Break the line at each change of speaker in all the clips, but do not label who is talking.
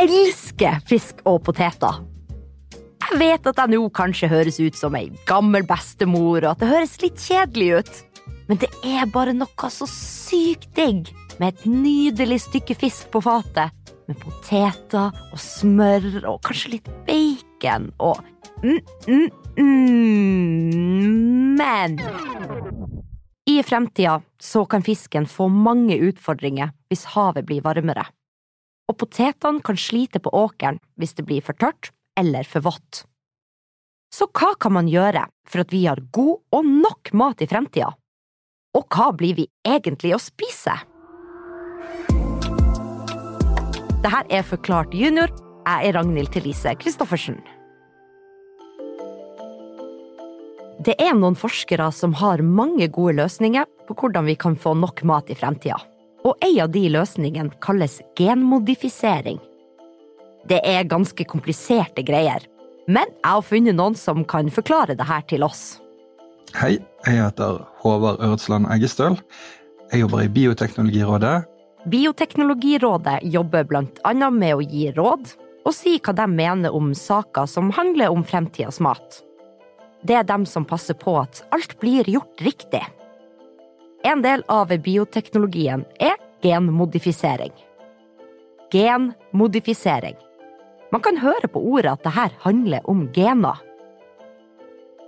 elsker fisk og poteter. Jeg vet at jeg nå kanskje høres ut som ei gammel bestemor, og at det høres litt kjedelig ut. Men det er bare noe så sykt digg med et nydelig stykke fisk på fatet. Med poteter og smør og kanskje litt bacon og mm, mm, mm. Men i fremtida så kan fisken få mange utfordringer hvis havet blir varmere. Og potetene kan slite på åkeren hvis det blir for tørt eller for vått. Så hva kan man gjøre for at vi har god og nok mat i fremtida? Og hva blir vi egentlig å spise? Dette er Forklart junior. Jeg er Ragnhild Thelise Christoffersen. Det er noen forskere som har mange gode løsninger på hvordan vi kan få nok mat i fremtida. Og ei av de løsningene kalles genmodifisering. Det er ganske kompliserte greier, men jeg har funnet noen som kan forklare det her til oss.
Hei, jeg heter Håvard Øretsland Eggestøl. Jeg jobber i Bioteknologirådet.
Bioteknologirådet jobber annet med å gi råd og si hva de mener om saker som handler om fremtidas mat. Det er dem som passer på at alt blir gjort riktig. En del av bioteknologien er genmodifisering. Genmodifisering. Man kan høre på ordet at dette handler om gener.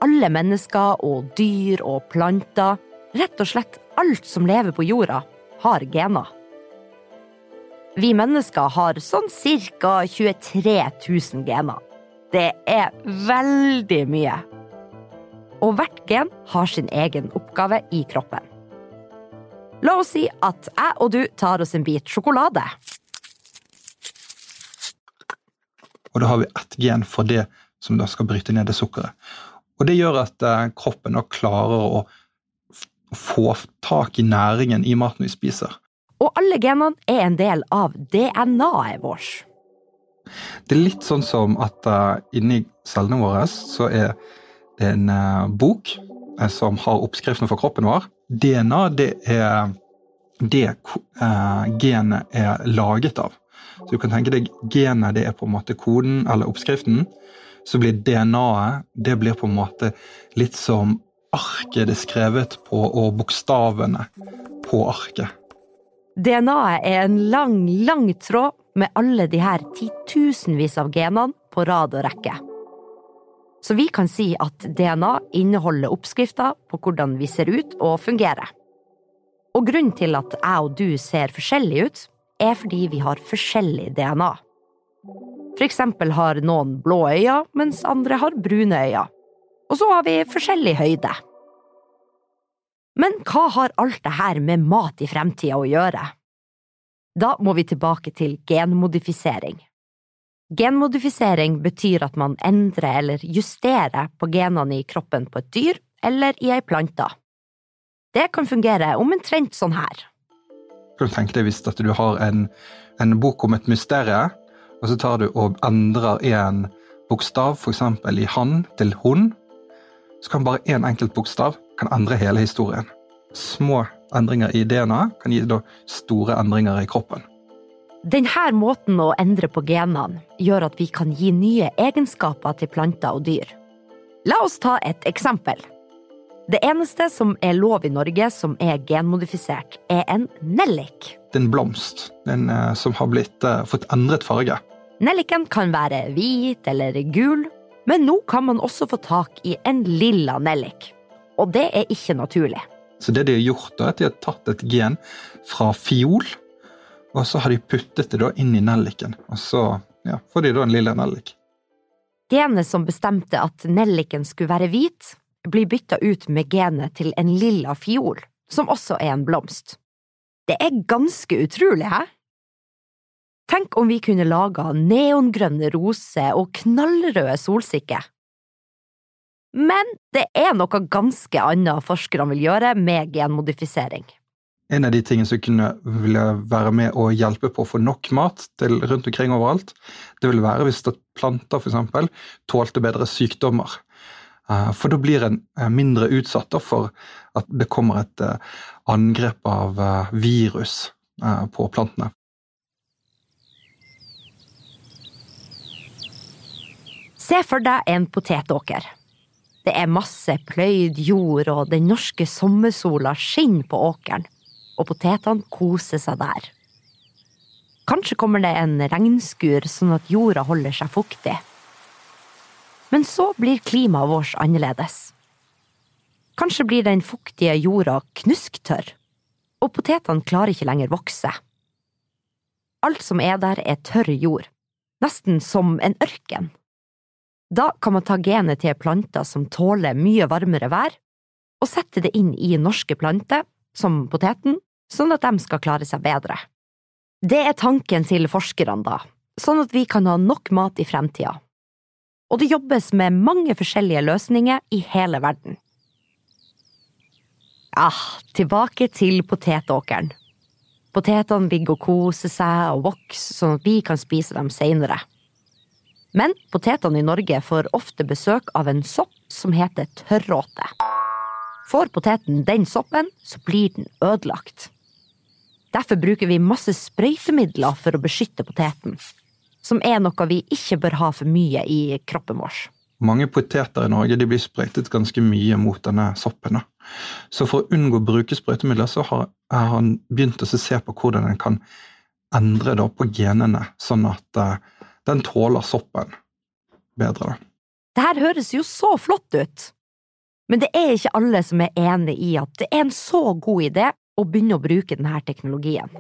Alle mennesker og dyr og planter, rett og slett alt som lever på jorda, har gener. Vi mennesker har sånn ca. 23 000 gener. Det er veldig mye. Og hvert gen har sin egen oppgave i kroppen. La oss si at jeg og du tar oss en bit sjokolade.
Og da har vi ett gen for det som da skal bryte ned det sukkeret. Og det gjør at eh, kroppen da klarer å få tak i næringen i maten vi spiser.
Og alle genene er en del av DNA-et vårt.
Det er litt sånn som at uh, inni cellene våre så er det en uh, bok som har oppskriften for kroppen vår. DNA det er det genet er laget av. Så du kan tenke deg genet det er på en måte koden eller oppskriften. Så blir DNA-et det blir på en måte litt som arket det er skrevet på, og bokstavene på arket.
DNA-et er en lang, lang tråd med alle de her titusenvis av genene på rad og rekke. Så vi kan si at DNA inneholder oppskrifter på hvordan vi ser ut og fungerer. Og grunnen til at jeg og du ser forskjellige ut, er fordi vi har forskjellig DNA. For eksempel har noen blå øyne, mens andre har brune øyne. Og så har vi forskjellig høyde. Men hva har alt det her med mat i fremtida å gjøre? Da må vi tilbake til genmodifisering. Genmodifisering betyr at man endrer eller justerer på genene i kroppen på et dyr eller i ei plante. Det kan fungere omtrent sånn her.
Kan tenke deg hvis du har en, en bok om et mysterium, og så tar du og endrer en bokstav, f.eks. i han til hun, så kan bare én enkelt bokstav kan endre hele historien. Små endringer i DNA kan gi store endringer i kroppen.
Denne måten å endre på genene gjør at vi kan gi nye egenskaper til planter og dyr. La oss ta et eksempel. Det eneste som er lov i Norge som er genmodifisert, er en nellik.
Det er en blomst en, uh, som har blitt, uh, fått endret farge.
Nelliken kan være hvit eller gul, men nå kan man også få tak i en lilla nellik. Og det er ikke naturlig.
Så det de har gjort, er at de har tatt et gen fra fiol, og så har de puttet det da inn i nelliken. Og så ja, får de da en lilla nellik.
Genet som bestemte at nelliken skulle være hvit, blir bytta ut med genet til en lilla fiol, som også er en blomst. Det er ganske utrolig, hæ? Tenk om vi kunne laga neongrønne roser og knallrøde solsikker. Men det er noe ganske annet forskerne vil gjøre med genmodifisering.
En av de tingene som kunne ville være med å hjelpe på å få nok mat til rundt omkring overalt, det ville være hvis planter f.eks. tålte bedre sykdommer. Eh, for da blir en eh, mindre utsatt for at det kommer et eh, angrep av virus på plantene.
Se for deg en potetåker. Det er masse pløyd jord, og den norske sommersola skinner på åkeren, og potetene koser seg der. Kanskje kommer det en regnskur sånn at jorda holder seg fuktig. Men så blir klimaet vårt annerledes. Kanskje blir den fuktige jorda knusktørr, og potetene klarer ikke lenger vokse. Alt som er der, er tørr jord, nesten som en ørken. Da kan man ta genet til planter som tåler mye varmere vær, og sette det inn i norske planter, som poteten, sånn at de skal klare seg bedre. Det er tanken til forskerne, da, sånn at vi kan ha nok mat i fremtida. Og det jobbes med mange forskjellige løsninger i hele verden. Ah, tilbake til potetåkeren. Potetene ligger og koser seg og vokser sånn at vi kan spise dem seinere. Men potetene i Norge får ofte besøk av en sopp som heter tørråte. Får poteten den soppen, så blir den ødelagt. Derfor bruker vi masse sprøytemidler for å beskytte poteten, som er noe vi ikke bør ha for mye i kroppen vår.
Mange poteter i Norge blir sprøytet ganske mye mot denne soppen. Så for å unngå å bruke sprøytemidler, så har, han begynt å se på hvordan en kan endre på genene, sånn at uh, den tåler soppen bedre.
Det her høres jo så flott ut, men det er ikke alle som er enig i at det er en så god idé og begynne å bruke denne teknologien.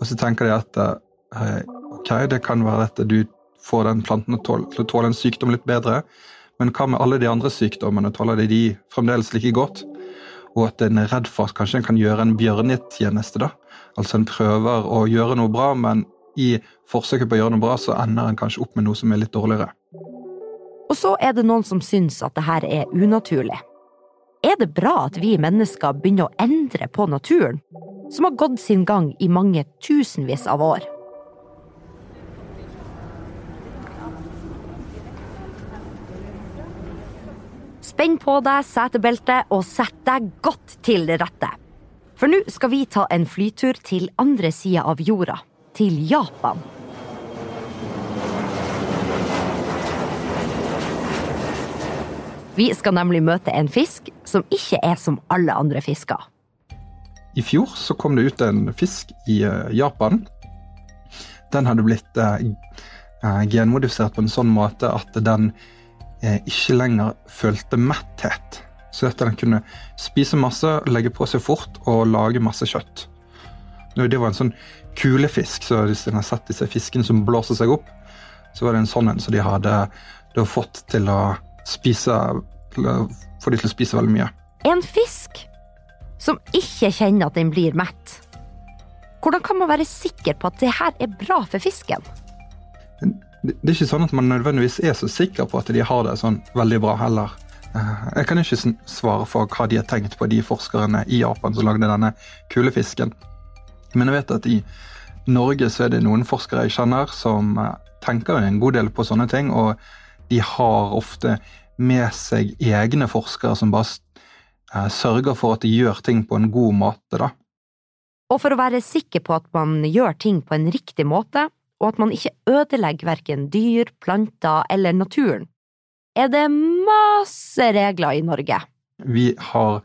Og så tenker de at eh, ok, det kan være at du får den planten til å tåle en sykdom litt bedre, men hva med alle de andre sykdommene? Tåler de de fremdeles like godt? Og at en er redd for at kanskje en kan gjøre en bjørnetjeneste. da. Altså en prøver å gjøre noe bra, men i forsøket på å gjøre noe bra, så ender en kanskje opp med noe som er litt dårligere.
Og så er det noen som syns at det her er unaturlig. Er det bra at vi mennesker begynner å endre på naturen, som har gått sin gang i mange tusenvis av år? Spenn på deg setebeltet og sett deg godt til rette. For nå skal vi ta en flytur til andre sida av jorda, til Japan. Vi skal nemlig møte en fisk som ikke er som alle andre fisker.
I fjor så kom det ut en fisk i uh, Japan. Den hadde blitt uh, genmodifisert på en sånn måte at den ikke lenger følte metthet. Så at den kunne spise masse, legge på seg fort og lage masse kjøtt. Det var en sånn kulefisk, så hvis en har sett disse fiskene som blåser seg opp, så var det en sånn en som de hadde fått til å spise Får de til å spise veldig mye.
En fisk som ikke kjenner at den blir mett. Hvordan kan man være sikker på at det her er bra for fisken?
Det er ikke sånn at man nødvendigvis er så sikker på at de har det sånn veldig bra heller. Eh, jeg kan ikke svare for hva de har tenkt på, de forskerne i Japan som lagde denne kulefisken. Men jeg vet at i Norge så er det noen forskere jeg kjenner som eh, tenker en god del på sånne ting. og de har ofte med seg egne forskere som bare eh, sørger for at de gjør ting på en god måte, da.
Og for å være sikker på at man gjør ting på en riktig måte, og at man ikke ødelegger verken dyr, planter eller naturen, er det masse regler i Norge.
Vi har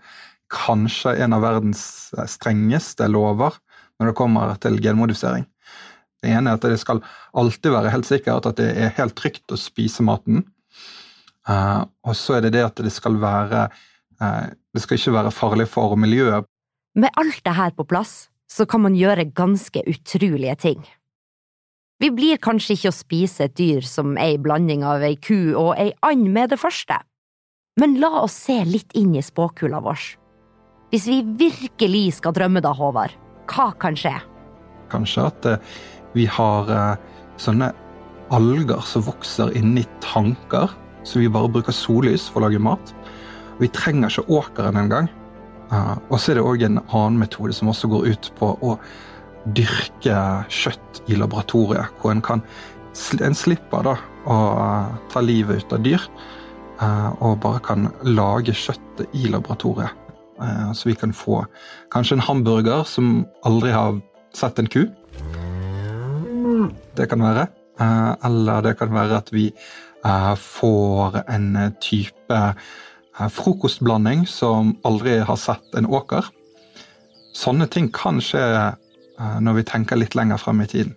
kanskje en av verdens strengeste lover når det kommer til genmodifisering. Det ene er at det skal alltid være helt sikkert at det er helt trygt å spise maten. Uh, og så er det det at det skal være uh, Det skal ikke være farlig for miljøet.
Med alt det her på plass, så kan man gjøre ganske utrolige ting. Vi blir kanskje ikke å spise et dyr som ei blanding av ei ku og ei and med det første, men la oss se litt inn i spåkula vår. Hvis vi virkelig skal drømme da, Håvard, hva kan skje?
Kanskje at uh, vi har eh, sånne alger som vokser inni tanker, så vi bare bruker sollys for å lage mat. Vi trenger ikke åkeren engang. Uh, og så er det òg en annen metode som også går ut på å dyrke kjøtt i laboratoriet, hvor en kan en slipper da å uh, ta livet ut av dyr, uh, og bare kan lage kjøttet i laboratoriet. Så vi kan få kanskje en hamburger som aldri har sett en ku, det kan være. eh, eller det kan være at vi eh, får en type eh, frokostblanding som aldri har sett en åker. Sånne ting kan skje eh, når vi tenker litt lenger frem i tiden.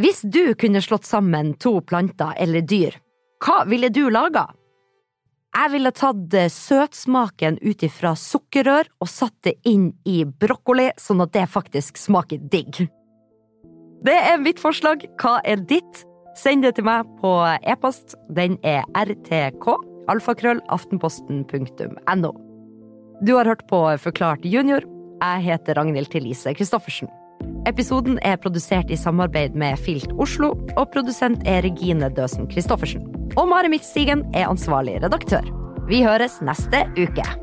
Hvis du kunne slått sammen to planter eller dyr, hva ville du laga? Jeg ville tatt eh, søtsmaken ut ifra sukkerrør og satt det inn i brokkoli, sånn at det faktisk smaker digg. Det er mitt forslag. Hva er ditt? Send det til meg på e-post. Den er rtk. alfakrøllaftenposten.no. Du har hørt på Forklart junior. Jeg heter Ragnhild Thelise Christoffersen. Episoden er produsert i samarbeid med Filt Oslo, og produsent er Regine Døsen Christoffersen. Og Mari Midtstigen er ansvarlig redaktør. Vi høres neste uke.